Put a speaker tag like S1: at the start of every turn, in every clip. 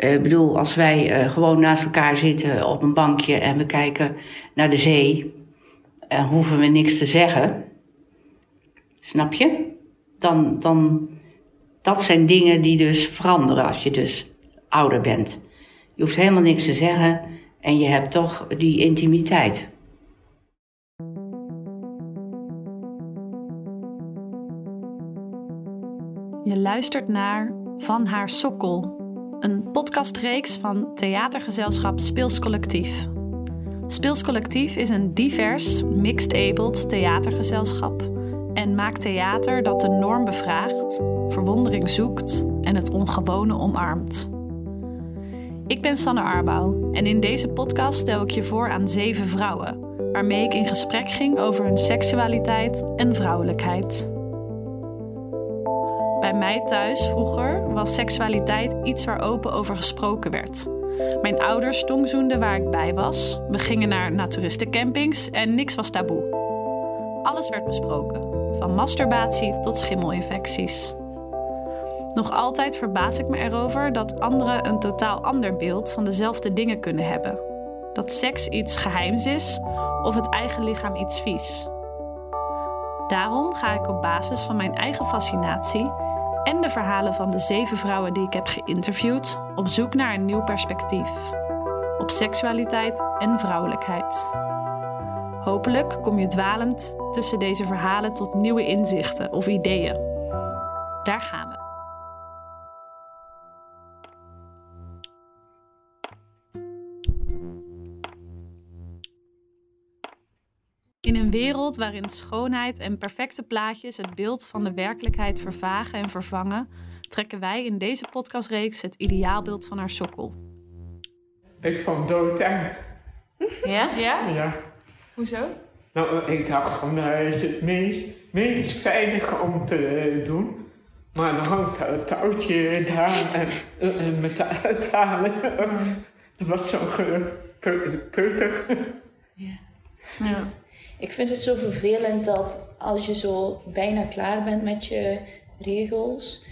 S1: Eh, Ik bedoel, als wij eh, gewoon naast elkaar zitten op een bankje en we kijken naar de zee, en hoeven we niks te zeggen. Snap je? Dan, dan, dat zijn dingen die dus veranderen als je dus ouder bent. Je hoeft helemaal niks te zeggen en je hebt toch die intimiteit.
S2: Je luistert naar Van haar sokkel, een podcastreeks van theatergezelschap Speels Collectief. Speels Collectief is een divers, mixed-abled theatergezelschap en maakt theater dat de norm bevraagt, verwondering zoekt en het ongewone omarmt. Ik ben Sanne Arbouw en in deze podcast stel ik je voor aan zeven vrouwen, waarmee ik in gesprek ging over hun seksualiteit en vrouwelijkheid. Bij mij thuis vroeger was seksualiteit iets waar open over gesproken werd. Mijn ouders tongzoenden waar ik bij was. We gingen naar naturistencampings en niks was taboe. Alles werd besproken, van masturbatie tot schimmelinfecties. Nog altijd verbaas ik me erover dat anderen een totaal ander beeld van dezelfde dingen kunnen hebben. Dat seks iets geheims is of het eigen lichaam iets vies. Daarom ga ik op basis van mijn eigen fascinatie en de verhalen van de zeven vrouwen die ik heb geïnterviewd op zoek naar een nieuw perspectief. Op seksualiteit en vrouwelijkheid. Hopelijk kom je dwalend tussen deze verhalen tot nieuwe inzichten of ideeën. Daar gaan we. In een wereld waarin schoonheid en perfecte plaatjes het beeld van de werkelijkheid vervagen en vervangen, trekken wij in deze podcastreeks het ideaalbeeld van haar sokkel.
S3: Ik vond doodeng.
S4: Ja?
S5: Ja?
S3: Ja.
S5: Hoezo?
S3: Nou, ik dacht van, dat is het meest, meest veilige om te eh, doen. Maar dan hangt dat touwtje daar en, eh, en met de uithalen. Dat was zo keutig.
S4: Ja.
S6: Ik vind het zo vervelend dat als je zo bijna klaar bent met je regels,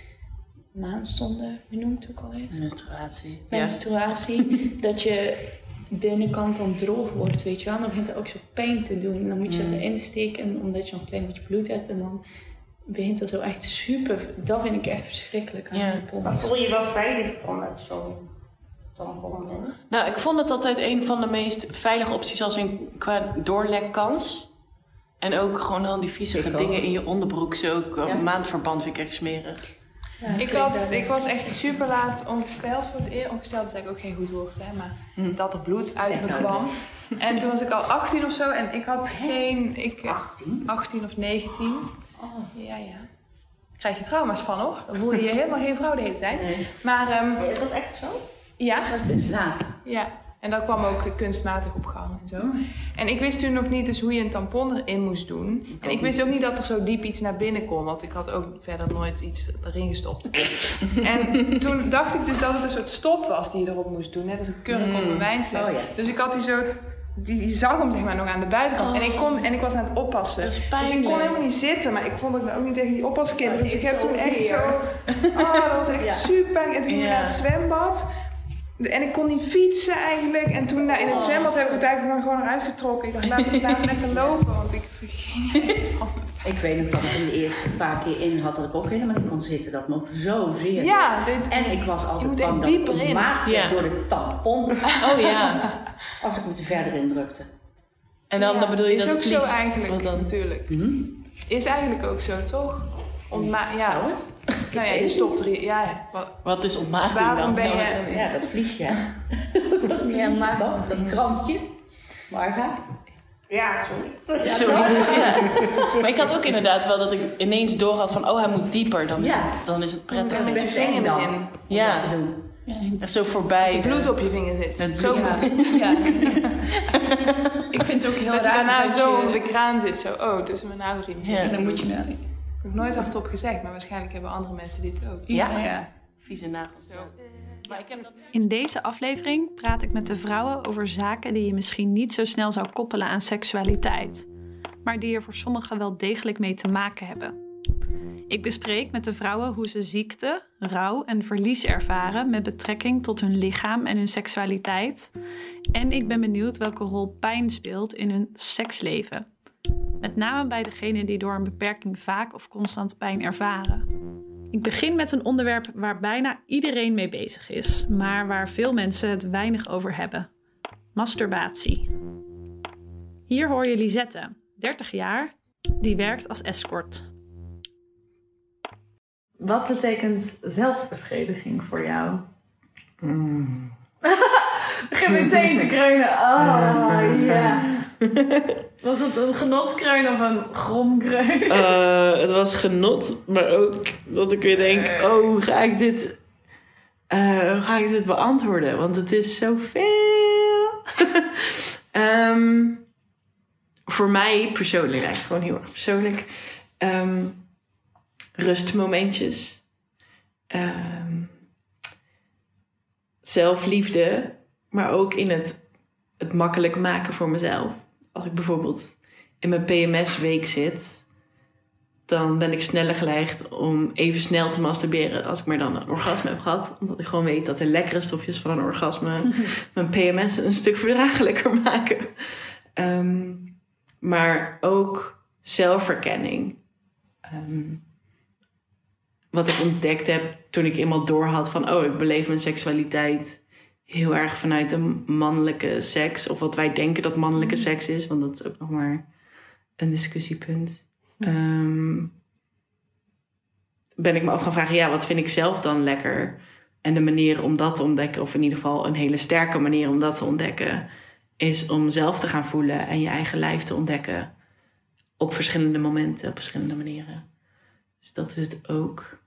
S6: noemt het ook alweer?
S4: Menstruatie.
S6: Menstruatie, dat je binnenkant dan droog wordt, weet je wel. Dan begint het ook zo pijn te doen. En dan moet je
S4: Mm.
S6: erin steken omdat je nog een klein beetje bloed hebt. En dan begint het zo echt super... Dat vind ik echt verschrikkelijk aan
S4: Ja.
S6: tampons.
S7: Maar voel je je wel veilig dan met zo'n tampon? hè?
S4: Nou, ik vond het altijd een van de meest veilige opties als in qua doorlekkans. En ook gewoon al die vieze dingen in je onderbroek. Zo ook
S1: Ja.
S4: een maandverband vind ik echt smerig.
S6: Ja,
S5: Ik, had, ik was echt super laat ongesteld voor het eerst. Ongesteld is eigenlijk ook geen goed woord, hè. Maar
S4: Hm.
S5: dat er bloed uit me kwam. En toen was ik al 18 of zo. En ik had geen... Ik,
S1: 18?
S5: 18 of 19.
S1: Oh.
S5: Ja, ja. Krijg je trauma's van, hoor. Dan voel je je helemaal geen vrouw de hele tijd.
S1: Nee.
S5: Maar ehm,
S7: Is dat echt zo?
S5: Ja,
S1: Dat is laat.
S5: ja. En dat kwam ook kunstmatig op gang en zo. En ik wist toen nog niet dus hoe je een tampon erin moest doen. En ik wist ook niet dat er zo diep iets naar binnen kon. Want ik had ook verder nooit iets erin gestopt. en toen dacht ik dus dat het een soort stop was die je erop moest doen. Net als een kurk op een wijnfles.
S1: Oh ja.
S5: Dus ik had die zo... Die, zag hem zeg maar nog aan de buitenkant. En, ik kon, en ik was aan het oppassen.
S4: Dat is
S5: Dus ik kon helemaal niet zitten. Maar ik vond ik ook niet tegen die oppaskinderen. Dus ik heb toen echt zo... Oh, dat was echt
S7: Ja.
S5: super pijnlijk. En toen ging ik naar het zwembad. En ik kon niet fietsen eigenlijk. En toen daar in het
S4: Oh,
S5: zwembad heb ik het eigenlijk gewoon eruit getrokken. Ik dacht, laat me, laat me lekker lopen. Want ik verging het van.
S1: Ik weet nog dat ik in de eerste paar keer in had dat ik ook helemaal niet kon zitten. Dat me zo zeer.
S5: Ja, dit,
S1: En ik was altijd bang dat ik ontmaagd
S4: Ja.
S1: door de tampon
S4: Oh ja.
S1: als ik me te verder indrukte.
S4: En dan,
S5: Ja,
S4: dan bedoel je
S5: is
S4: dat
S5: ook
S4: vlies.
S5: zo eigenlijk,
S4: dan,
S5: natuurlijk.
S1: Hm?
S5: Is eigenlijk ook zo, toch? Ontma ja.
S1: Oh,
S5: Nou ja, je stopt er... Ja, wat,
S4: wat is ontmaagding
S5: Waarom
S4: dan?
S5: ben je-
S1: Ja, dat vliesje.
S6: Ja, maar
S1: Dat, dat krantje. Marga?
S7: Ja, zoiets.
S4: Zoiets, ja. Maar ik had ook inderdaad wel dat ik ineens door had van, oh hij moet dieper, dan,
S1: Ja.
S4: dan is het prettig.
S5: Dan
S1: ben
S5: je vinger
S1: dan. Om
S4: Ja.
S1: dat te doen.
S4: Echt zo voorbij.
S5: Je bloed op je vinger zit.
S4: Het
S5: Zo moet het.
S6: Ja. ik vind het ook heel
S5: Dat je
S6: raar
S5: daarna
S6: dat
S5: zo
S6: je-
S5: onder de kraan zit. Zo, oh, tussen mijn nagelriem.
S4: Ja.
S6: En dan moet je...
S5: Ik heb nog nooit hardop gezegd, maar waarschijnlijk hebben andere mensen dit ook.
S4: Ja?
S6: Ja.
S4: Vieze nagels.
S5: Zo.
S4: Maar ik heb dat...
S2: In deze aflevering praat ik met de vrouwen over zaken die je misschien niet zo snel zou koppelen aan seksualiteit, maar die er voor sommigen wel degelijk mee te maken hebben. Ik bespreek met de vrouwen hoe ze ziekte, rouw en verlies ervaren met betrekking tot hun lichaam en hun seksualiteit. En ik ben benieuwd welke rol pijn speelt in hun seksleven. Met name bij degenen die door een beperking vaak of constant pijn ervaren. Ik begin met een onderwerp waar bijna iedereen mee bezig is, maar waar veel mensen het weinig over hebben: masturbatie. Hier hoor je Lisette, 30 jaar, die werkt als escort.
S8: Wat betekent zelfbevrediging voor jou? Begin meteen te kreunen. Oh, ja. Was het een genotskreun of een gromkreun?
S9: Eh, het was genot, maar ook dat ik weer denk: oh, hoe ga ik dit, eh, hoe ga ik dit beantwoorden? Want het is zoveel. Ehm voor mij persoonlijk, eigenlijk gewoon heel erg persoonlijk. ehm, rustmomentjes. Ehm, zelfliefde, maar ook in het, het makkelijk maken voor mezelf. Als ik bijvoorbeeld in mijn PMS-week zit, dan ben ik sneller geneigd om even snel te masturberen als ik maar dan een orgasme heb gehad. Omdat ik gewoon weet dat de lekkere stofjes van een orgasme mijn PMS een stuk verdraaglijker maken. Ehm, maar ook zelfverkenning. Ehm, wat ik ontdekt heb toen ik eenmaal doorhad van... oh, ik beleef mijn seksualiteit heel erg vanuit de mannelijke seks. Of wat wij denken dat mannelijke seks is. Want dat is ook nog maar een discussiepunt. Ehm, ben ik me af gaan vragen, ja, wat vind ik zelf dan lekker? En de manier om dat te ontdekken, of in ieder geval een hele sterke manier om dat te ontdekken, is om zelf te gaan voelen en je eigen lijf te ontdekken op verschillende momenten, op verschillende manieren. Dus dat is het ook.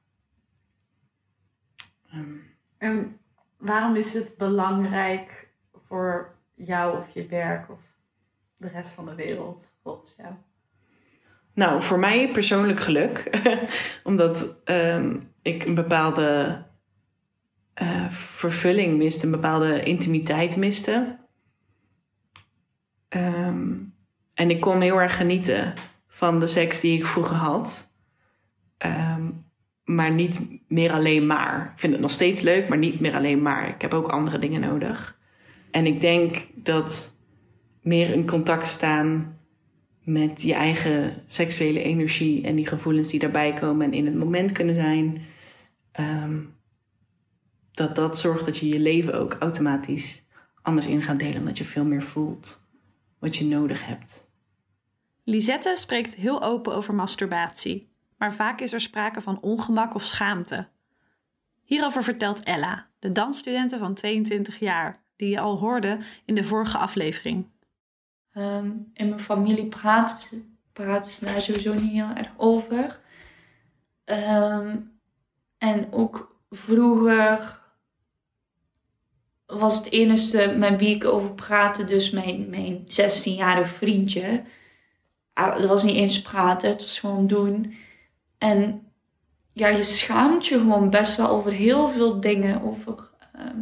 S9: Ehm,
S8: En waarom is het belangrijk voor jou of je werk of de rest van de wereld volgens jou?
S9: Nou, voor mij persoonlijk geluk. Omdat ehm, ik een bepaalde eh, vervulling miste, een bepaalde intimiteit miste. Ehm, en ik kon heel erg genieten van de seks die ik vroeger had. Ehm, maar niet meer alleen maar. Ik vind het nog steeds leuk, maar niet meer alleen maar. Ik heb ook andere dingen nodig. En ik denk dat meer in contact staan met je eigen seksuele energie en die gevoelens die daarbij komen en in het moment kunnen zijn, ehm, dat dat zorgt dat je je leven ook automatisch anders in gaat delen, omdat je veel meer voelt wat je nodig hebt.
S2: Lisette spreekt heel open over masturbatie, maar vaak is er sprake van ongemak of schaamte. Hierover vertelt Ella, de dansstudente van 22 jaar, die je al hoorde in de vorige aflevering.
S6: Ehm, in mijn familie praten ze, daar sowieso niet heel erg over. Ehm, en ook vroeger was het enige met wie ik over praatte, dus mijn, mijn 16-jarig vriendje. Ah, Het was niet eens praten, het was gewoon doen. En ja, je schaamt je gewoon best wel over heel veel dingen. Over ehm,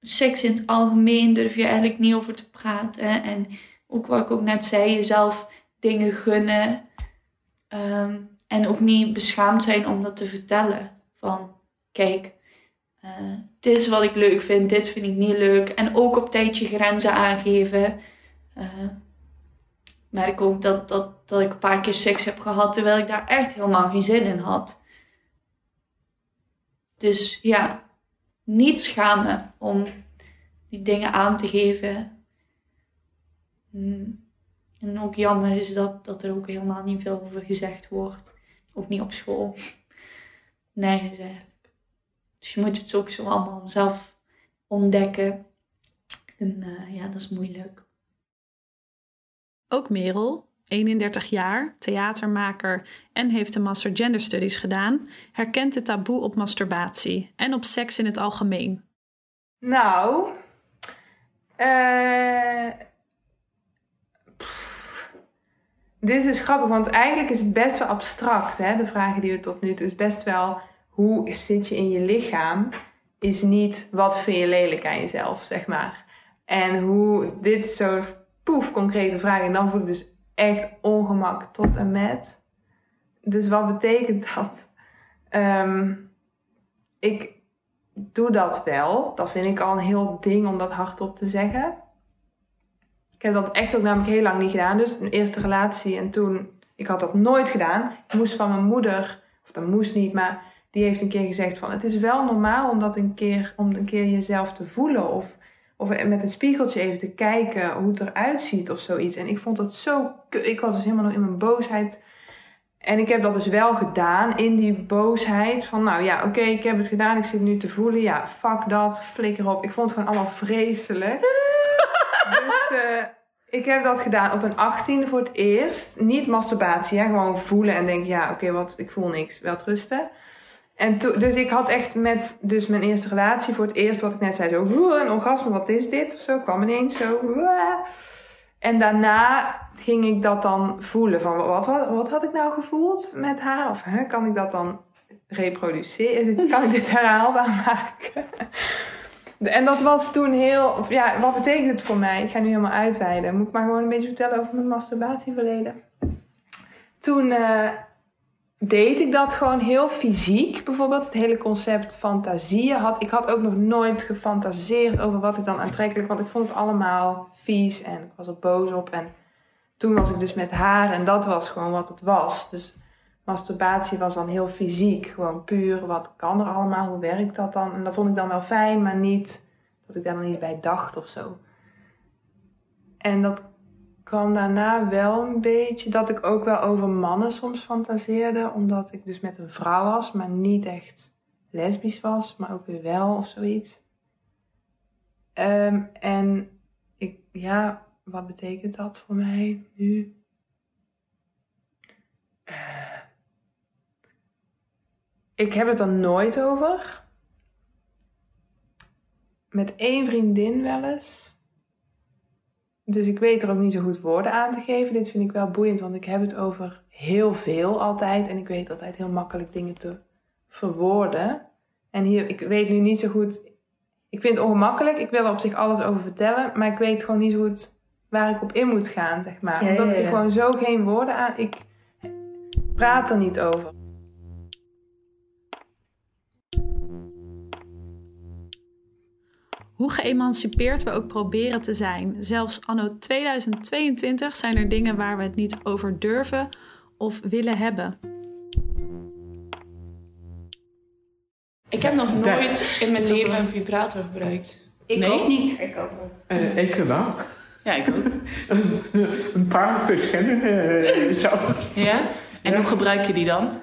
S6: seks in het algemeen durf je eigenlijk niet over te praten. En ook wat ik ook net zei, jezelf dingen gunnen. Ehm, en ook niet beschaamd zijn om dat te vertellen. Van, kijk, eh, dit is wat ik leuk vind, dit vind ik niet leuk. En ook op tijd je grenzen aangeven. Eh, merk ook dat, dat, dat ik een paar keer seks heb gehad terwijl ik daar echt helemaal geen zin in had. Dus ja, niet schamen om die dingen aan te geven. Mm. En ook jammer is dat, dat er ook helemaal niet veel over gezegd wordt. Ook niet op school. Nergens eigenlijk. Dus je moet het ook zo allemaal zelf ontdekken. En eh, ja, dat is moeilijk.
S2: Ook Merel, 31 jaar, theatermaker en heeft de Master Gender Studies gedaan, herkent het taboe op masturbatie en op seks in het algemeen.
S5: Nou, eh, dit is grappig, want eigenlijk is het best wel abstract, hè? de vragen die we tot nu toe. is best wel hoe zit je in je lichaam, is niet wat vind je lelijk aan jezelf, zeg maar. En hoe, dit is zo'n poef concrete vraag. En dan voel ik dus echt ongemak tot en met. dus wat betekent dat? Ehm, ik doe dat wel. Dat vind ik al een heel ding om dat hardop te zeggen. Ik heb dat echt ook namelijk heel lang niet gedaan. Dus een eerste relatie en toen... Ik had dat nooit gedaan. Ik moest van mijn moeder... Of dat moest niet, maar die heeft een keer gezegd van... Het is wel normaal om dat een keer, om een keer jezelf te voelen. Of, of met een spiegeltje even te kijken hoe het eruit ziet of zoiets. En ik vond dat zo... Ik was dus helemaal nog in mijn boosheid en ik heb dat dus wel gedaan in die boosheid. Van nou ja, oké, ik heb het gedaan. Ik zit nu te voelen. Ja, fuck dat. Flikker op. Ik vond het gewoon allemaal vreselijk. dus uh, ik heb dat gedaan op een 18 voor het eerst. Niet masturbatie, hè? gewoon voelen en denken: ja, oké, wat ik voel niks. Wel rusten. En dus ik had echt met dus mijn eerste relatie voor het eerst, wat ik net zei, zo een orgasme, wat is dit? Of zo, kwam ineens zo. En daarna ging ik dat dan voelen. Van wat, wat, wat had ik nou gevoeld met haar? Of hè, kan ik dat dan reproduceren? Kan ik dit herhaalbaar maken? En dat was toen heel... Ja, wat betekent het voor mij? Ik ga nu helemaal uitweiden. Moet ik maar gewoon een beetje vertellen over mijn masturbatieverleden? Toen uh, deed ik dat gewoon heel fysiek. Bijvoorbeeld het hele concept fantasieën had. Ik had ook nog nooit gefantaseerd over wat ik dan aantrekkelijk... Want ik vond het allemaal vies en ik was er boos op. En toen was ik dus met haar en dat was gewoon wat het was. Dus masturbatie was dan heel fysiek. Gewoon puur, wat kan er allemaal? Hoe werkt dat dan? En dat vond ik dan wel fijn, maar niet dat ik daar dan niet bij dacht of zo. En dat kwam daarna wel een beetje dat ik ook wel over mannen soms fantaseerde. Omdat ik dus met een vrouw was, maar niet echt lesbisch was, maar ook weer wel of zoiets. Ehm, en ik, ja, wat betekent dat voor mij nu? Uh, ik heb het er nooit over. Met één vriendin wel eens. Dus ik weet er ook niet zo goed woorden aan te geven. Dit vind ik wel boeiend, want ik heb het over heel veel altijd. En ik weet altijd heel makkelijk dingen te verwoorden. En hier, ik weet nu niet zo goed. Ik vind het ongemakkelijk. Ik wil er op zich alles over vertellen. Maar ik weet gewoon niet zo goed waar ik op in moet gaan, zeg maar. Omdat ik gewoon zo geen woorden aan... Ik praat er niet over.
S2: Hoe geëmancipeerd we ook proberen te zijn, zelfs anno 2022 zijn er dingen waar we het niet over durven of willen hebben.
S6: Ik heb nog nooit in mijn leven een vibrator gebruikt.
S1: Ik nee? ook niet.
S3: Ik ook niet. Uh, ik wel.
S4: Ja, ik ook.
S3: een paar verschillende eh, zelfs.
S4: Ja? En hoe gebruik je die dan?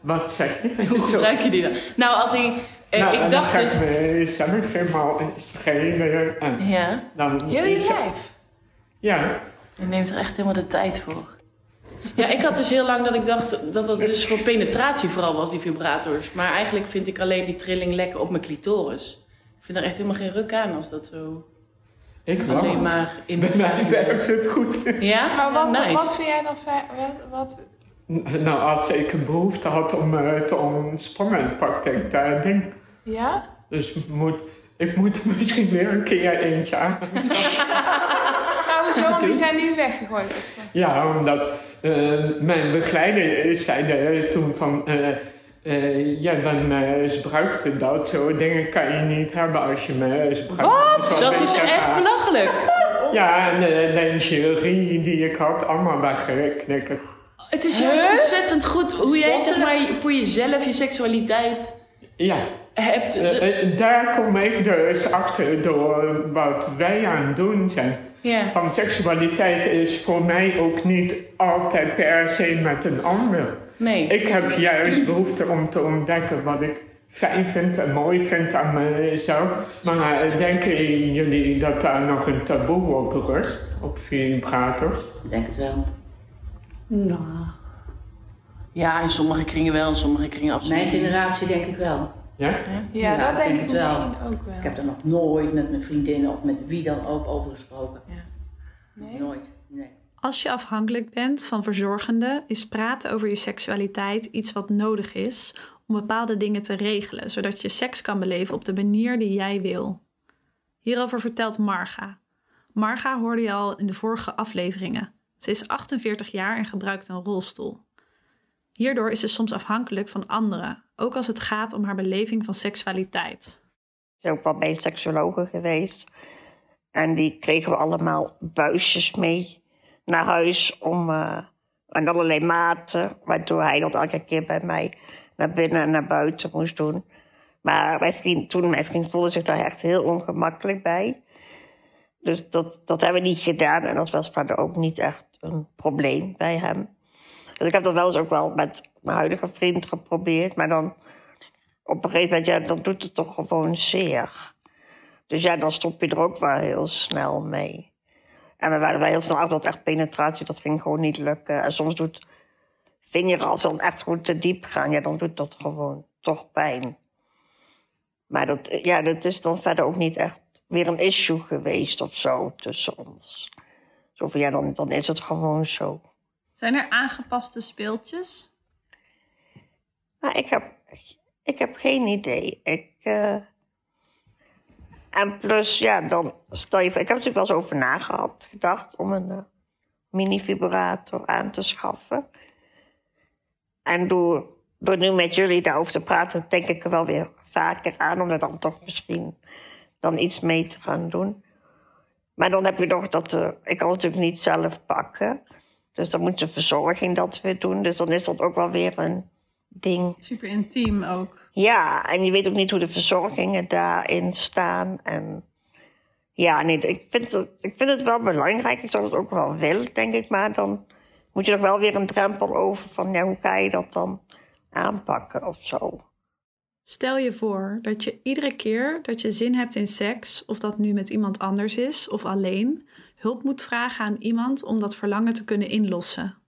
S3: Wat zeg je?
S4: Hoe gebruik je die dan? Nou, als ik... Nou, ik dacht
S3: dus... Dan zelf helemaal schelen. En
S4: ja.
S3: Dan
S5: je lijf?
S3: Ja.
S4: Je neemt er echt helemaal de tijd voor. Ja, ik had dus heel lang dat ik dacht dat dat dus voor penetratie vooral was, die vibrators. Maar eigenlijk vind ik alleen die trilling lekker op mijn clitoris. Ik vind er echt helemaal geen ruk aan als dat zo...
S3: Ik
S4: wel. Alleen maar in de
S3: Bij werkt het goed.
S4: Ja?
S5: Maar wat,
S4: nice.
S5: wat vind jij dan? Wat, wat...
S3: Nou, als ik een behoefte had om uh, te ontspannen, pakte ik daar ding.
S5: Ja?
S3: Dus moet, ik moet er misschien weer een keer eentje aan.
S5: nou, hoezo? Want die zijn nu weggegooid.
S3: Ja, omdat uh, mijn begeleider zei toen van... Uh, uh, ja, dan uh, dat. Zo dingen kan je niet hebben als je me gebruikt.
S4: Wat? Dat is echt belachelijk.
S3: Ja, en de lingerie die ik had, allemaal weggeknikkerd.
S4: Het is juist ontzettend goed hoe jij zeg maar voor jezelf je seksualiteit
S3: ja.
S4: Hebt.
S3: Uh, daar kom ik dus achter door wat wij aan het doen zijn.
S4: Ja.
S3: Van seksualiteit is voor mij ook niet altijd per se met een ander.
S4: Nee.
S3: Ik heb juist behoefte om te ontdekken wat ik fijn vind en mooi vind aan mezelf. Maar uh, denken jullie dat daar nog een taboe op rust, op vibrators?
S1: Ik denk het wel.
S4: Nou. Ja, in sommige kringen wel, in sommige kringen absoluut
S1: Mijn generatie denk ik wel.
S3: Ja?
S5: Ja, ja dat denk ik misschien
S1: wel.
S5: ook wel.
S1: Ik heb er nog nooit met mijn vriendinnen of met wie dan ook over gesproken.
S5: Ja. Nee?
S1: Nooit, nee.
S2: Als je afhankelijk bent van verzorgenden, is praten over je seksualiteit iets wat nodig is om bepaalde dingen te regelen, zodat je seks kan beleven op de manier die jij wil. Hierover vertelt Marga. Marga hoorde je al in de vorige afleveringen. Ze is 48 jaar en gebruikt een rolstoel. Hierdoor is ze soms afhankelijk van anderen, ook als het gaat om haar beleving van seksualiteit.
S7: Ik ben ook wel bij seksuologen geweest. En die kregen we allemaal buisjes mee naar huis om, uh, en allerlei maten, waardoor hij dat elke keer bij mij naar binnen en naar buiten moest doen. Maar mijn vriend, toen mijn vriend voelde zich daar echt heel ongemakkelijk bij. Dus dat, dat hebben we niet gedaan en dat was verder ook niet echt een probleem bij hem. Dus ik heb dat wel eens ook wel met mijn huidige vriend geprobeerd, maar dan op een gegeven moment, ja, dan doet het toch gewoon zeer. Dus ja, dan stop je er ook wel heel snel mee. En we waren wel heel snel achter dat echt penetratie, dat ging gewoon niet lukken. En soms doet vinger als dan echt goed te diep gaan, ja, dan doet dat gewoon toch pijn. Maar dat, ja, dat is dan verder ook niet echt weer een issue geweest of zo tussen ons. Zo ja, dan, dan is het gewoon zo.
S8: Zijn er aangepaste speeltjes?
S7: Nou, ik heb, ik heb geen idee. Ik, uh... En plus, ja, dan stel je voor, ik heb natuurlijk wel eens over nagedacht gedacht om een uh, mini-vibrator aan te schaffen. En door, door nu met jullie daarover te praten, denk ik er wel weer vaker aan om er dan toch misschien dan iets mee te gaan doen. Maar dan heb je nog dat, uh, ik kan natuurlijk niet zelf pakken. Dus dan moet de verzorging dat weer doen. Dus dan is dat ook wel weer een ding.
S8: Super intiem ook.
S7: Ja, en je weet ook niet hoe de verzorgingen daarin staan. En ja, nee, ik vind, het, ik vind het wel belangrijk. Ik zou het ook wel willen, denk ik. Maar dan moet je nog wel weer een drempel over van ja, hoe ga je dat dan aanpakken of zo.
S2: Stel je voor dat je iedere keer dat je zin hebt in seks, of dat nu met iemand anders is of alleen, hulp moet vragen aan iemand om dat verlangen te kunnen inlossen.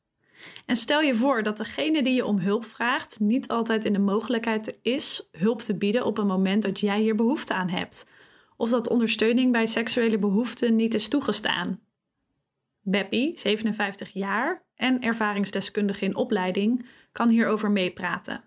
S2: En stel je voor dat degene die je om hulp vraagt niet altijd in de mogelijkheid is hulp te bieden op een moment dat jij hier behoefte aan hebt, of dat ondersteuning bij seksuele behoeften niet is toegestaan. Beppie, 57 jaar en ervaringsdeskundige in opleiding, kan hierover meepraten.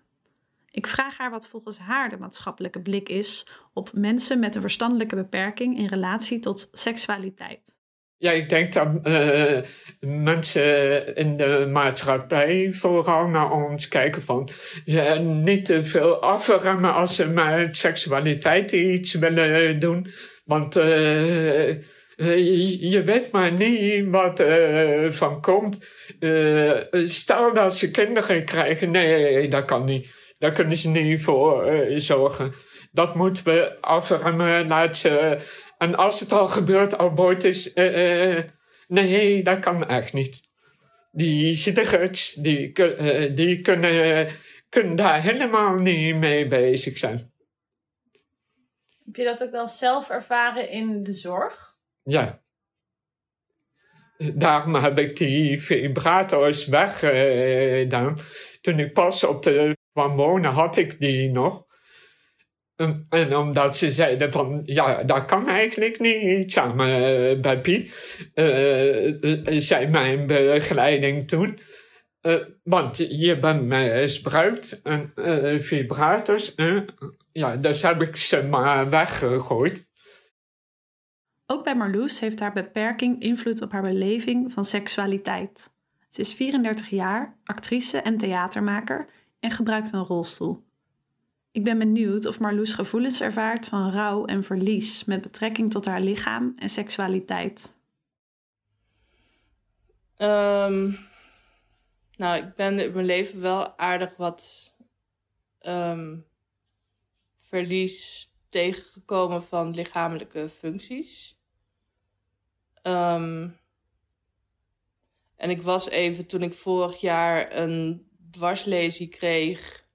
S2: Ik vraag haar wat volgens haar de maatschappelijke blik is op mensen met een verstandelijke beperking in relatie tot seksualiteit.
S3: Ja, ik denk dat uh, mensen in de maatschappij vooral naar ons kijken van niet te veel afremmen als ze met seksualiteit iets willen doen. Want uh, je weet maar niet wat van komt. stel dat ze kinderen krijgen, nee, dat kan niet. Daar kunnen ze niet voor zorgen. Dat moeten we afremmen, laat ze en als het al gebeurt, abortus, uh, uh, nee, dat kan echt niet. Die zieligers, die, uh, die kunnen, kunnen daar helemaal niet mee bezig zijn.
S8: Heb je dat ook wel zelf ervaren in de zorg?
S3: Ja. Daarom heb ik die vibrators weggedaan. Toen ik pas op de kwam wonen, had ik die nog. En omdat ze zeiden van, ja, dat kan eigenlijk niet samen bij Pie. Uh, zei mijn begeleiding toen. Uh, want je bent misbruikt en uh, vibrators. ja, dus heb ik ze maar weggegooid.
S2: Ook bij Marloes heeft haar beperking invloed op haar beleving van seksualiteit. Ze is 34 jaar, actrice en theatermaker en gebruikt een rolstoel. Ik ben benieuwd of Marloes gevoelens ervaart van rouw en verlies met betrekking tot haar lichaam en seksualiteit.
S10: Um, nou, ik ben in mijn leven wel aardig wat um, verlies tegengekomen van lichamelijke functies. Um, en ik was even toen ik vorig jaar een dwarslesie kreeg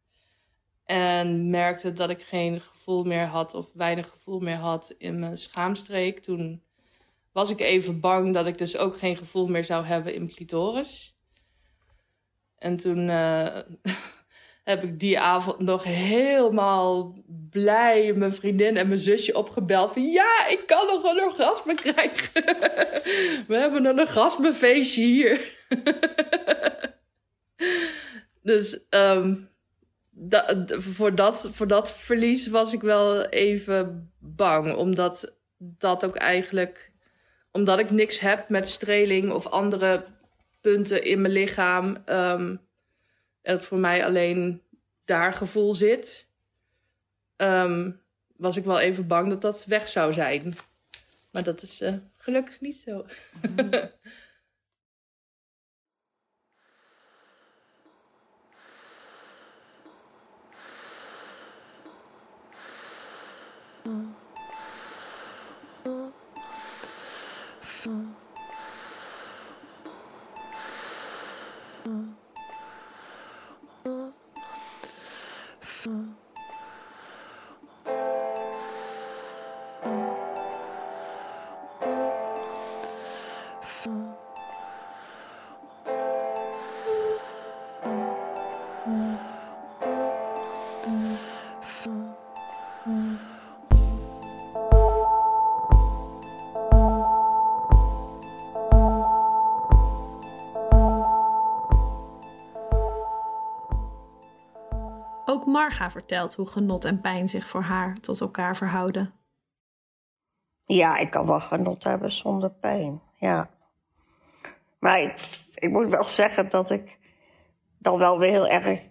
S10: en merkte dat ik geen gevoel meer had of weinig gevoel meer had in mijn schaamstreek. Toen was ik even bang dat ik dus ook geen gevoel meer zou hebben in mijn clitoris. En toen uh, heb ik die avond nog helemaal blij mijn vriendin en mijn zusje opgebeld. Van ja, ik kan nog een orgasme krijgen. We hebben een orgasmefeestje hier. dus um, voor, dat, voor dat verlies was ik wel even bang. Omdat dat ook eigenlijk. Omdat ik niks heb met streling of andere punten in mijn lichaam. Um, En dat voor mij alleen daar gevoel zit. ehm, was ik wel even bang dat dat weg zou zijn. Maar dat is eh, gelukkig niet zo.
S2: Ook Marga vertelt hoe genot en pijn zich voor haar tot elkaar verhouden.
S7: Ja, ik kan wel genot hebben zonder pijn. Ja. Maar ik, ik moet wel zeggen dat ik dan wel weer heel erg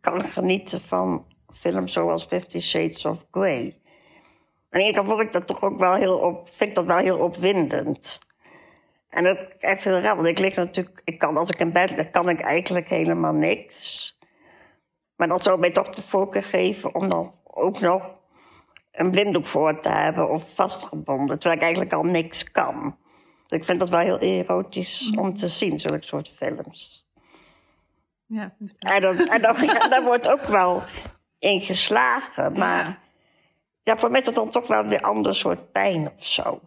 S7: kan genieten van films zoals Fifty Shades of Grey. Ene kant vond ik dat toch ook wel heel op, vind ik dat wel heel opwindend. En dat echt heel raar, want ik lig natuurlijk, ik kan, als ik in bed lig, kan ik eigenlijk helemaal niks. Maar dat zou mij toch de voorkeur geven om dan ook nog een blinddoek voor te hebben of vastgebonden, terwijl ik eigenlijk al niks kan. Dus ik vind dat wel heel erotisch om te zien, zulke soort films.
S8: Ja,
S7: En, dan, en dan, ja, daar wordt ook wel in geslagen. Maar ja. voor mij is dat dan toch wel weer een ander soort pijn of zo.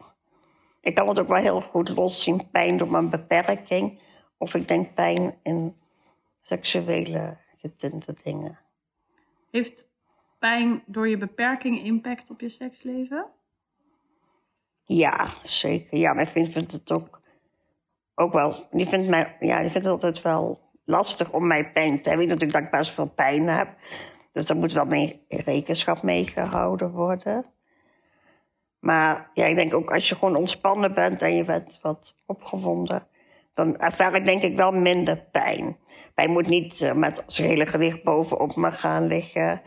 S7: Ik kan het ook wel heel goed loszien, pijn door mijn beperking. Of ik denk pijn in seksuele getinte dingen.
S8: Heeft pijn door je beperking impact op je seksleven?
S7: Ja, zeker. Ja, mijn vriend vindt het ook, ook wel. Die vindt, mij, ja, die vindt het altijd wel lastig om mij pijn te hebben. Ik weet natuurlijk dat ik best veel pijn heb. Dus daar moet wel mee rekenschap mee gehouden worden. Maar ja, ik denk ook als je gewoon ontspannen bent en je bent wat opgewonden, dan ervaar ik denk ik wel minder pijn. Pijn moet niet uh, met zijn hele gewicht bovenop me gaan liggen.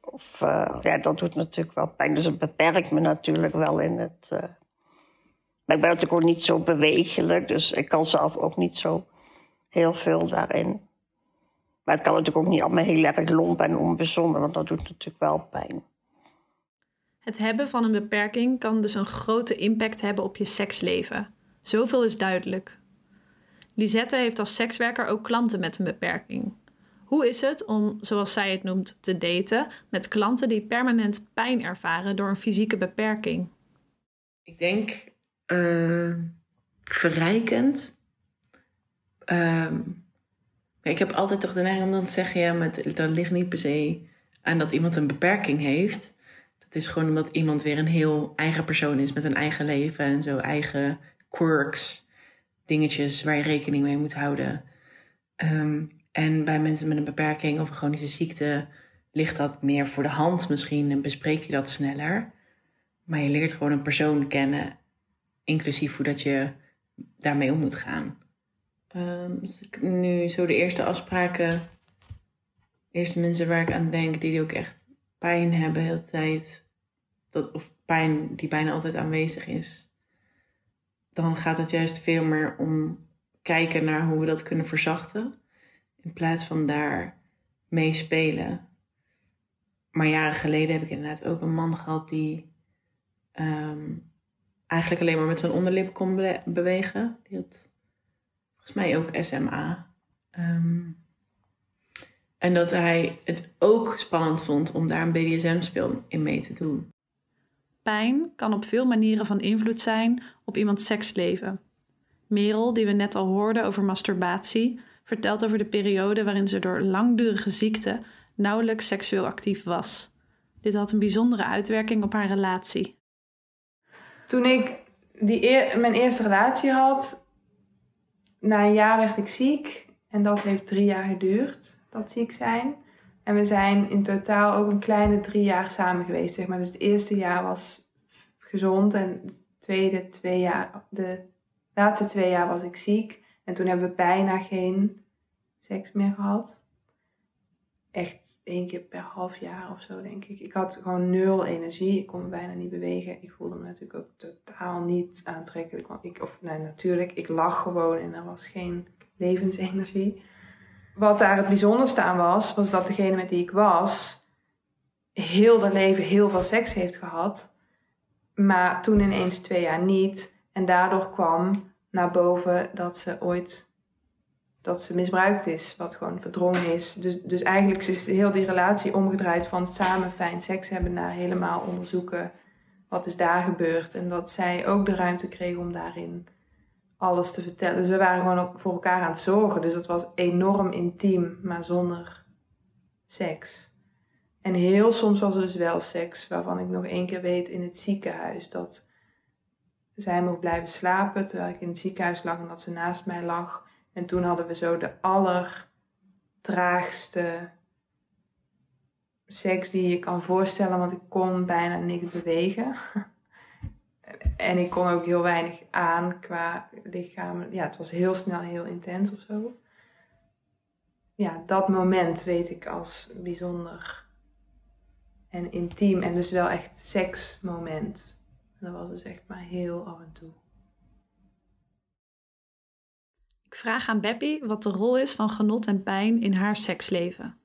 S7: Of uh, ja, dat doet natuurlijk wel pijn. Dus het beperkt me natuurlijk wel in het. Uh... Ik ben natuurlijk ook niet zo bewegelijk, dus ik kan zelf ook niet zo heel veel daarin. Maar het kan natuurlijk ook niet allemaal heel erg lomp en onbezonnen, want dat doet natuurlijk wel pijn.
S2: Het hebben van een beperking kan dus een grote impact hebben op je seksleven. Zoveel is duidelijk. Lisette heeft als sekswerker ook klanten met een beperking. Hoe is het om, zoals zij het noemt, te daten met klanten die permanent pijn ervaren door een fysieke beperking?
S9: Ik denk uh, verrijkend. Uh, ik heb altijd toch de neiging om dan te zeggen, ja, maar dat ligt niet per se aan dat iemand een beperking heeft. Het is gewoon omdat iemand weer een heel eigen persoon is met een eigen leven en zo eigen quirks, dingetjes waar je rekening mee moet houden. Um, en bij mensen met een beperking of een chronische ziekte ligt dat meer voor de hand misschien en bespreek je dat sneller. Maar je leert gewoon een persoon kennen, inclusief hoe dat je daarmee om moet gaan. Um, dus nu zo de eerste afspraken, eerste mensen waar ik aan denk die ook echt pijn hebben de hele tijd, dat, of pijn die bijna altijd aanwezig is, dan gaat het juist veel meer om kijken naar hoe we dat kunnen verzachten. In plaats van daar mee spelen. Maar jaren geleden heb ik inderdaad ook een man gehad die um, eigenlijk alleen maar met zijn onderlip kon be bewegen. Die had volgens mij ook SMA. Um, en dat hij het ook spannend vond om daar een BDSM-speel in mee te doen.
S2: Pijn kan op veel manieren van invloed zijn op iemands seksleven. Merel, die we net al hoorden over masturbatie, vertelt over de periode waarin ze door langdurige ziekte nauwelijks seksueel actief was. Dit had een bijzondere uitwerking op haar relatie.
S5: Toen ik die mijn eerste relatie had, na een jaar werd ik ziek. En dat heeft drie jaar geduurd, dat ziek zijn. En we zijn in totaal ook een kleine drie jaar samen geweest, zeg maar. Dus het eerste jaar was gezond en tweede twee jaar, de laatste twee jaar was ik ziek. En toen hebben we bijna geen seks meer gehad. echt één keer per half jaar of zo, denk ik. Ik had gewoon nul energie. Ik kon me bijna niet bewegen. Ik voelde me natuurlijk ook totaal niet aantrekkelijk. Want ik, of nee, natuurlijk, ik lag gewoon en er was geen levensenergie. Wat daar het bijzonderste aan was, was dat degene met die ik was, heel haar leven heel veel seks heeft gehad. Maar toen ineens twee jaar niet. En daardoor kwam naar boven dat ze ooit dat ze misbruikt is, wat gewoon verdrongen is. Dus, dus eigenlijk is heel die relatie omgedraaid van samen fijn seks hebben naar helemaal onderzoeken wat is daar gebeurd. En dat zij ook de ruimte kreeg om daarin alles te vertellen. Dus we waren gewoon voor elkaar aan het zorgen. Dus dat was enorm intiem, maar zonder seks. En heel soms was er dus wel seks, waarvan ik nog één keer weet in het ziekenhuis dat zij mocht blijven slapen terwijl ik in het ziekenhuis lag en dat ze naast mij lag. En toen hadden we zo de allertraagste seks die je kan voorstellen, want ik kon bijna niks bewegen. en ik kon ook heel weinig aan qua lichaam. Ja, het was heel snel heel intens of zo. Ja, dat moment weet ik als bijzonder en intiem en dus wel echt seksmoment. En dat was dus echt maar heel af en toe.
S2: Ik vraag aan Beppie wat de rol is van genot en pijn in haar seksleven.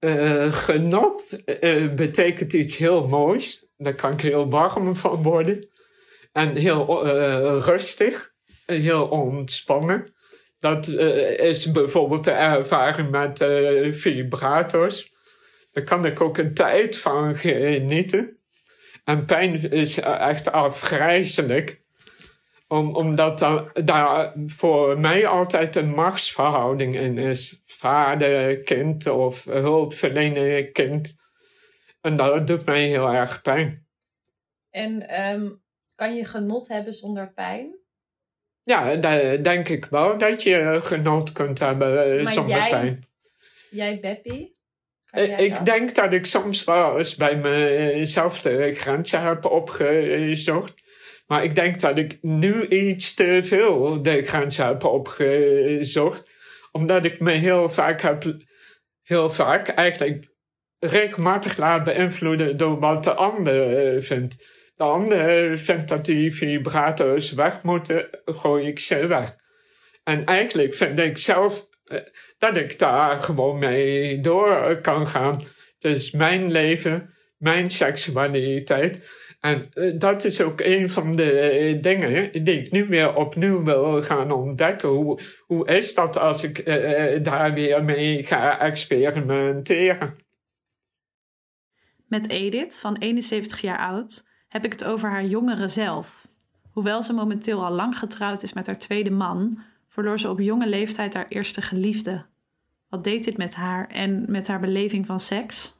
S3: Uh, genot uh, betekent iets heel moois. Daar kan ik heel warm van worden. En heel uh, rustig. Heel ontspannen. Dat is bijvoorbeeld de ervaring met vibrators. Daar kan ik ook een tijd van genieten. En pijn is echt afgrijzelijk om, omdat daar voor mij altijd een machtsverhouding in is. Vader, kind of hulpverlener, kind. En dat doet mij heel erg pijn.
S8: En um, kan je genot hebben zonder pijn?
S3: Ja, denk ik wel dat je genot kunt hebben eh, maar zonder
S8: jij,
S3: pijn.
S8: Jij, Beppie?
S3: Ik dat? denk dat ik soms wel eens bij mezelf de grenzen heb opgezocht. Maar ik denk dat ik nu iets te veel de grens heb opgezocht. Omdat ik me heel vaak heb, heel vaak eigenlijk regelmatig laat beïnvloeden door wat de ander eh, vindt. De ander vindt dat die vibrators weg moeten, gooi ik ze weg. En eigenlijk vind ik zelf eh, dat ik daar gewoon mee door kan gaan. Het is mijn leven, mijn seksualiteit. En uh, dat is ook een van de uh, dingen die ik nu weer opnieuw wil gaan ontdekken. Hoe, hoe is dat als ik uh, daar weer mee ga experimenteren?
S2: Met Edith, van 71 jaar oud, heb ik het over haar jongere zelf. Hoewel ze momenteel al lang getrouwd is met haar tweede man, verloor ze op jonge leeftijd haar eerste geliefde. Wat deed dit met haar en met haar beleving van seks?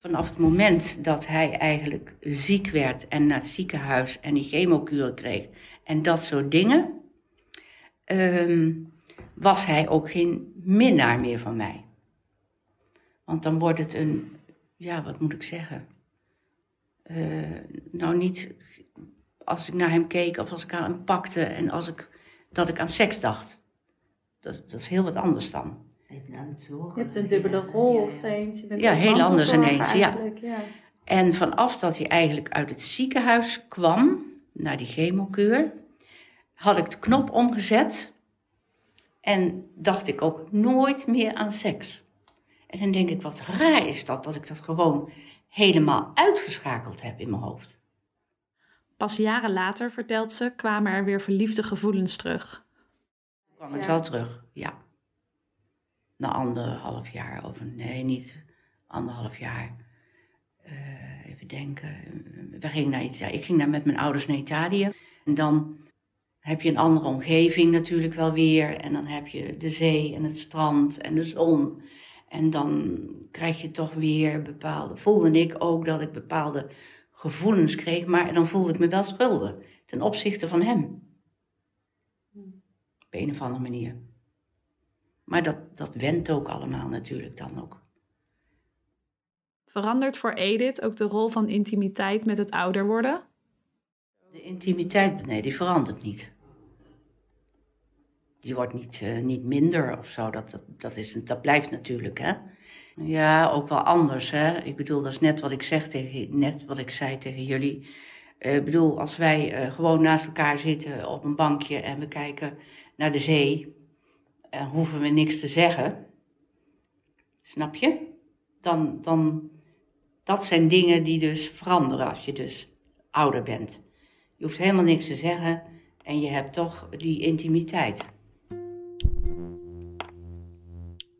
S1: Vanaf het moment dat hij eigenlijk ziek werd en naar het ziekenhuis en die chemokuren kreeg en dat soort dingen, um, was hij ook geen minnaar meer van mij. Want dan wordt het een, ja, wat moet ik zeggen? Uh, nou, niet als ik naar hem keek of als ik aan hem pakte en als ik, dat ik aan seks dacht. Dat, dat is heel wat anders dan.
S8: Je hebt een dubbele rol of eens. Je bent
S1: ja, heel anders ineens. Ja. ja. En vanaf dat hij eigenlijk uit het ziekenhuis kwam, naar die chemokuur, had ik de knop omgezet. En dacht ik ook nooit meer aan seks. En dan denk ik, wat raar is dat, dat ik dat gewoon helemaal uitgeschakeld heb in mijn hoofd.
S2: Pas jaren later, vertelt ze, kwamen er weer verliefde gevoelens terug.
S1: Kwam het wel terug, ja na anderhalf jaar, of nee, niet anderhalf jaar. Uh, even denken. We gingen naar ja, ik ging daar met mijn ouders naar Italië. En dan heb je een andere omgeving natuurlijk wel weer. En dan heb je de zee en het strand en de zon. En dan krijg je toch weer bepaalde. Voelde ik ook dat ik bepaalde gevoelens kreeg, maar dan voelde ik me wel schuldig ten opzichte van hem. Op een of andere manier. Maar dat, dat went ook allemaal natuurlijk dan ook.
S2: Verandert voor Edith ook de rol van intimiteit met het ouder worden?
S1: De intimiteit, nee, die verandert niet. Die wordt niet, uh, niet minder of zo, dat, dat, dat, is, dat blijft natuurlijk. Hè? Ja, ook wel anders. Hè? Ik bedoel, dat is net wat ik, zeg tegen, net wat ik zei tegen jullie. Eh, ik bedoel, als wij eh, gewoon naast elkaar zitten op een bankje en we kijken naar de zee, en hoeven we niks te zeggen. Snap je? Dan, dan, dat zijn dingen die dus veranderen als je dus ouder bent. Je hoeft helemaal niks te zeggen en je hebt toch die intimiteit.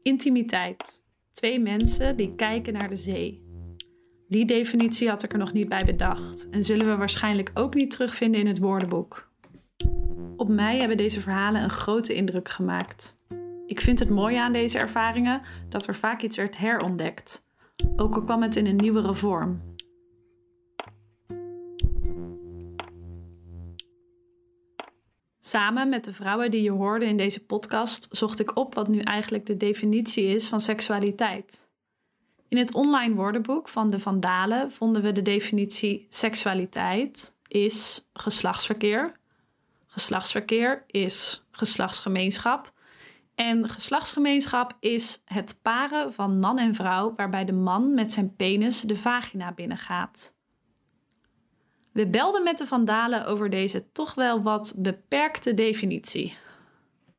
S2: Intimiteit. Twee mensen die kijken naar de zee. Die definitie had ik er nog niet bij bedacht en zullen we waarschijnlijk ook niet terugvinden in het woordenboek. Op mij hebben deze verhalen een grote indruk gemaakt. Ik vind het mooie aan deze ervaringen dat er vaak iets werd herontdekt, ook al kwam het in een nieuwere vorm. Samen met de vrouwen die je hoorde in deze podcast zocht ik op wat nu eigenlijk de definitie is van seksualiteit. In het online woordenboek van de Vandalen vonden we de definitie seksualiteit is geslachtsverkeer. Geslachtsverkeer is geslachtsgemeenschap. En geslachtsgemeenschap is het paren van man en vrouw waarbij de man met zijn penis de vagina binnengaat. We belden met de Vandalen over deze toch wel wat beperkte definitie.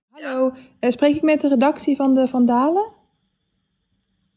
S5: Hallo, eh, spreek ik met de redactie van de Vandalen?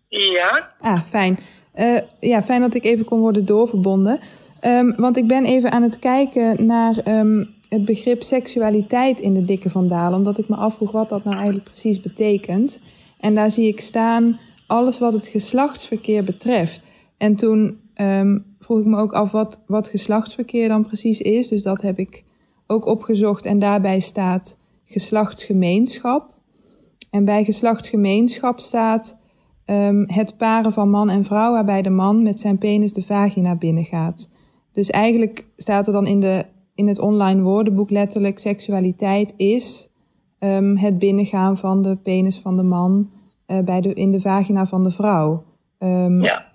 S11: Ja,
S5: Ah, fijn. Eh, ja, fijn dat ik even kon worden doorverbonden. Ehm, want ik ben even aan het kijken naar ehm, het begrip seksualiteit in de dikke vandalen. Omdat ik me afvroeg wat dat nou eigenlijk precies betekent. En daar zie ik staan alles wat het geslachtsverkeer betreft. En toen ehm, vroeg ik me ook af wat, wat geslachtsverkeer dan precies is. Dus dat heb ik ook opgezocht. En daarbij staat geslachtsgemeenschap. En bij geslachtsgemeenschap staat ehm, het paren van man en vrouw, waarbij de man met zijn penis de vagina binnengaat. Dus eigenlijk staat er dan in, de, in het online woordenboek letterlijk: seksualiteit is ehm, het binnengaan van de penis van de man eh, bij de, in de vagina van de vrouw. Ehm,
S11: ja.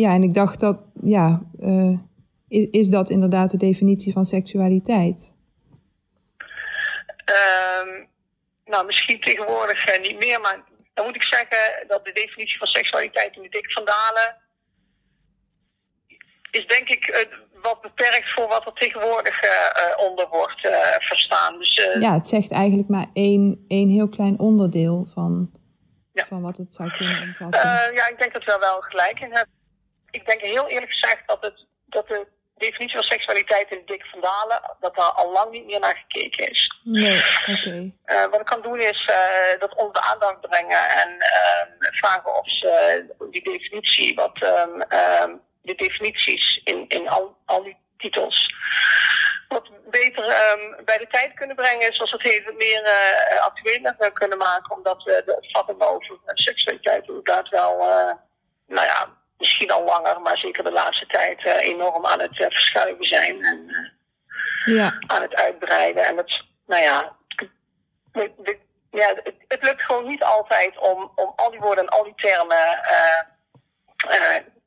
S5: Ja, en ik dacht dat, ja, eh, is, is dat inderdaad de definitie van seksualiteit?
S11: Ehm, nou, misschien tegenwoordig eh, niet meer, maar dan moet ik zeggen dat de definitie van seksualiteit in de dikke vandalen is denk ik eh, wat beperkt voor wat er tegenwoordig onder wordt verstaan. Dus
S5: Ja, het zegt eigenlijk maar één, één heel klein onderdeel van, van wat het zou kunnen omvatten.
S11: ja, ik denk dat we wel gelijk in hebben. Ik denk heel eerlijk gezegd dat, het, dat de definitie van seksualiteit in de dikke vandalen, dat daar al lang niet meer naar gekeken is.
S5: nee, oké.
S11: Eh, wat ik kan doen is eh, dat onder de aandacht brengen en ehm, vragen of ze die definitie, wat ehm, ehm, de definities in, in al, al die titels, wat beter bij de tijd kunnen brengen, zoals het heet, meer eh actueler kunnen maken, omdat we de opvatting over seksualiteit inderdaad wel, nou ja, misschien al langer, maar zeker de laatste tijd eh, enorm aan het eh, verschuiven zijn en eh,
S5: Ja,
S11: aan het uitbreiden. En dat, nou ja, ja het, het lukt gewoon niet altijd om, om al die woorden en al die termen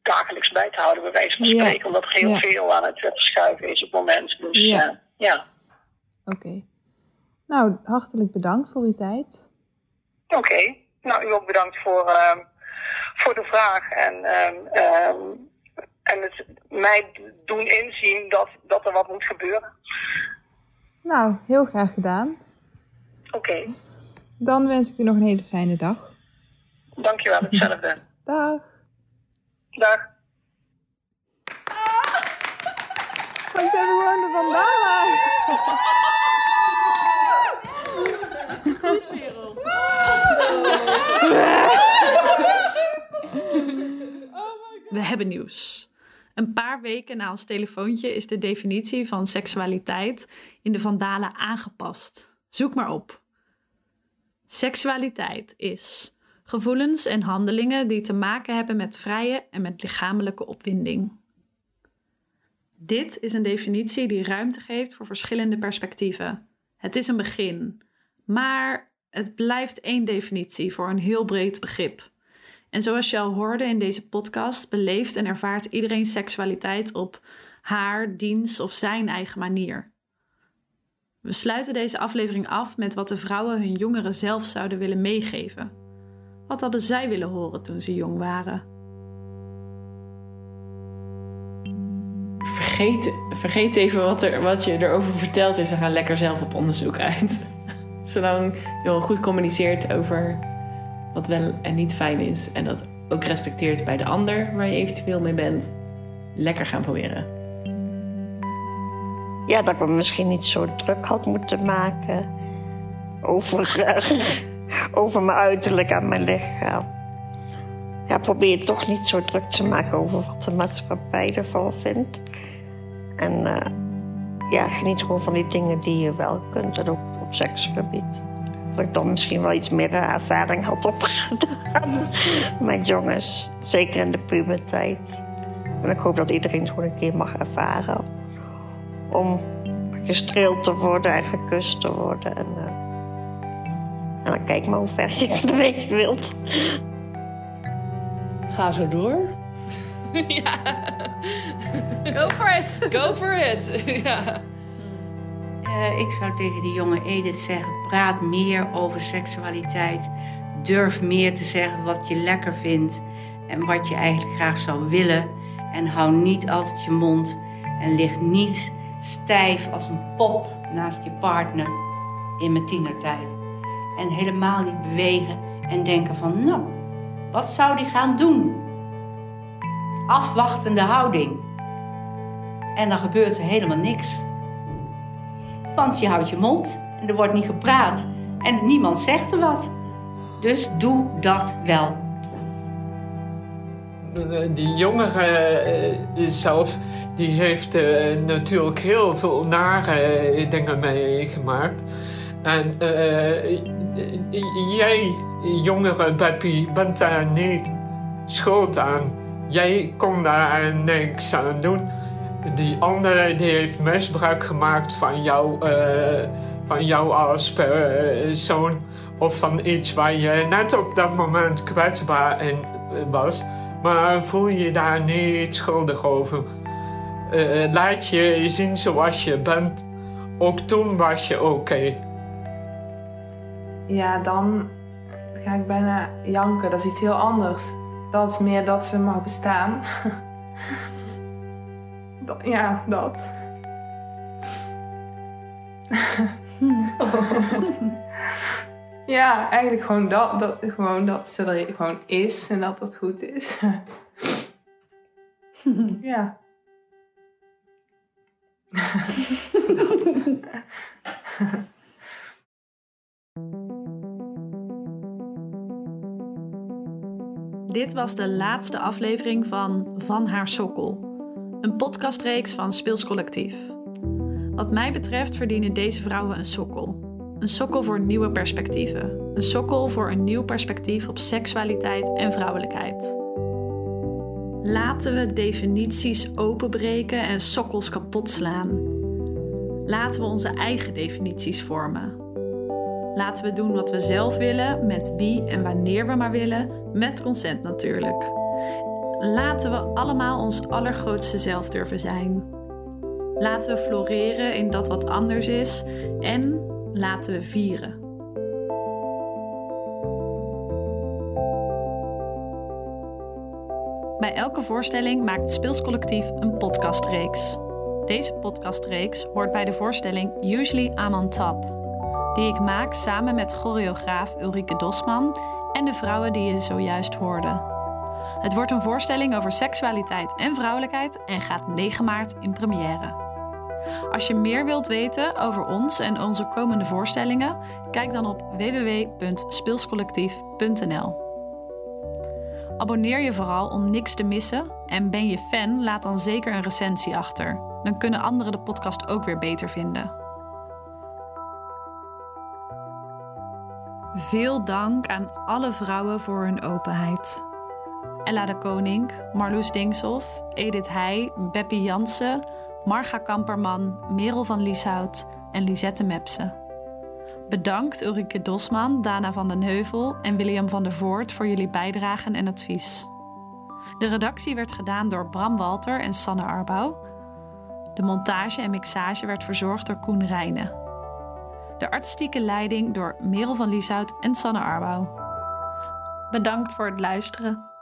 S11: dagelijks bij te houden, bij wijze van
S5: Ja.
S11: spreken. Omdat er heel
S5: Ja.
S11: veel aan het verschuiven is op het moment. Dus
S5: Ja.
S11: ja. ja.
S5: oké. Nou, hartelijk bedankt voor uw tijd.
S11: Oké. Nou, u ook bedankt voor, voor de vraag. En, ehm, ehm, en het mij doen inzien dat, dat er wat moet gebeuren.
S5: Nou, heel graag gedaan.
S11: Oké.
S5: Dan wens ik u nog een hele fijne dag.
S11: Dankjewel, hetzelfde.
S5: Dag.
S11: Dag.
S5: Hebben gewoon de vandalen.
S2: We hebben nieuws. Een paar weken na ons telefoontje is de definitie van seksualiteit in de Vandalen aangepast. Zoek maar op. Seksualiteit is gevoelens en handelingen die te maken hebben met vrije en met lichamelijke opwinding. Dit is een definitie die ruimte geeft voor verschillende perspectieven. Het is een begin, maar het blijft één definitie voor een heel breed begrip. En zoals je al hoorde in deze podcast, beleeft en ervaart iedereen seksualiteit op haar, diens of zijn eigen manier. We sluiten deze aflevering af met wat de vrouwen hun jongeren zelf zouden willen meegeven. Wat hadden zij willen horen toen ze jong waren?
S9: Vergeet, vergeet even wat, er, wat je erover verteld is en ga lekker zelf op onderzoek uit. Zolang je goed communiceert over wat wel en niet fijn is en dat ook respecteert bij de ander waar je eventueel mee bent, lekker gaan proberen.
S7: Ja, dat ik me misschien niet zo druk had moeten maken over, over mijn uiterlijk en mijn lichaam. Ja, probeer toch niet zo druk te maken over wat de maatschappij ervan vindt. En uh, ja, geniet gewoon van die dingen die je wel kunt, en ook op seksgebied. Dat ik dan misschien wel iets meer ervaring had opgedaan met jongens, zeker in de puberteit. En ik hoop dat iedereen gewoon een keer mag ervaren om gestreeld te worden en gekust te worden. En, uh, en dan kijk maar hoe ver je de weg wilt.
S10: Ga zo door.
S2: ja. Go for it.
S10: Go for it. ja.
S1: Uh, ik zou tegen die jonge Edith zeggen: praat meer over seksualiteit. Durf meer te zeggen wat je lekker vindt en wat je eigenlijk graag zou willen. En hou niet altijd je mond en lig niet stijf als een pop naast je partner in mijn tienertijd. En helemaal niet bewegen en denken van, nou, wat zou die gaan doen? Afwachtende houding. En dan gebeurt er helemaal niks. Want je houdt je mond er wordt niet gepraat en niemand zegt er wat. Dus doe dat wel.
S3: Die jongere zelf, die heeft uh, natuurlijk heel veel nare dingen meegemaakt. En jij, jongere Beppie, bent daar niet schuld aan. Jij kon daar niks aan doen. Die andere die heeft misbruik gemaakt van jou, uh, van jou als persoon. Of van iets waar je net op dat moment kwetsbaar in was. Maar voel je daar niet schuldig over. Uh, laat je zien zoals je bent. Ook toen was je oké.
S5: Ja, dan ga ik bijna janken. Dat is iets heel anders. Dat is meer dat ze mag bestaan. ja, dat. ja, eigenlijk gewoon dat, dat, gewoon dat ze er gewoon is en dat dat goed is. ja.
S2: Dit was de laatste aflevering van Van haar sokkel. Een podcastreeks van Speels Collectief. Wat mij betreft verdienen deze vrouwen een sokkel. Een sokkel voor nieuwe perspectieven. Een sokkel voor een nieuw perspectief op seksualiteit en vrouwelijkheid. Laten we definities openbreken en sokkels kapot slaan. Laten we onze eigen definities vormen. Laten we doen wat we zelf willen, met wie en wanneer we maar willen, met consent natuurlijk. Laten we allemaal ons allergrootste zelf durven zijn. Laten we floreren in dat wat anders is en laten we vieren. Bij elke voorstelling maakt Speelscollectief een podcastreeks. Deze podcastreeks hoort bij de voorstelling Usually I'm on Top, die ik maak samen met choreograaf Ulrike Dosman en de vrouwen die je zojuist hoorde. Het wordt een voorstelling over seksualiteit en vrouwelijkheid en gaat 9 maart in première. Als je meer wilt weten over ons en onze komende voorstellingen, kijk dan op www.speelscollectief.nl. Abonneer je vooral om niks te missen en ben je fan, laat dan zeker een recensie achter. Dan kunnen anderen de podcast ook weer beter vinden. Veel dank aan alle vrouwen voor hun openheid. Ella de Koning, Marloes Dingshoff, Edith Heij, Beppie Jansen, Marga Kamperman, Merel van Lieshout en Lisette Mepsen. Bedankt Ulrike Dosman, Dana van den Heuvel en William van der Voort voor jullie bijdragen en advies. De redactie werd gedaan door Bram Walter en Sanne Arbouw. De montage en mixage werd verzorgd door Koen Rijnen. De artistieke leiding door Merel van Lieshout en Sanne Arbouw. Bedankt voor het luisteren.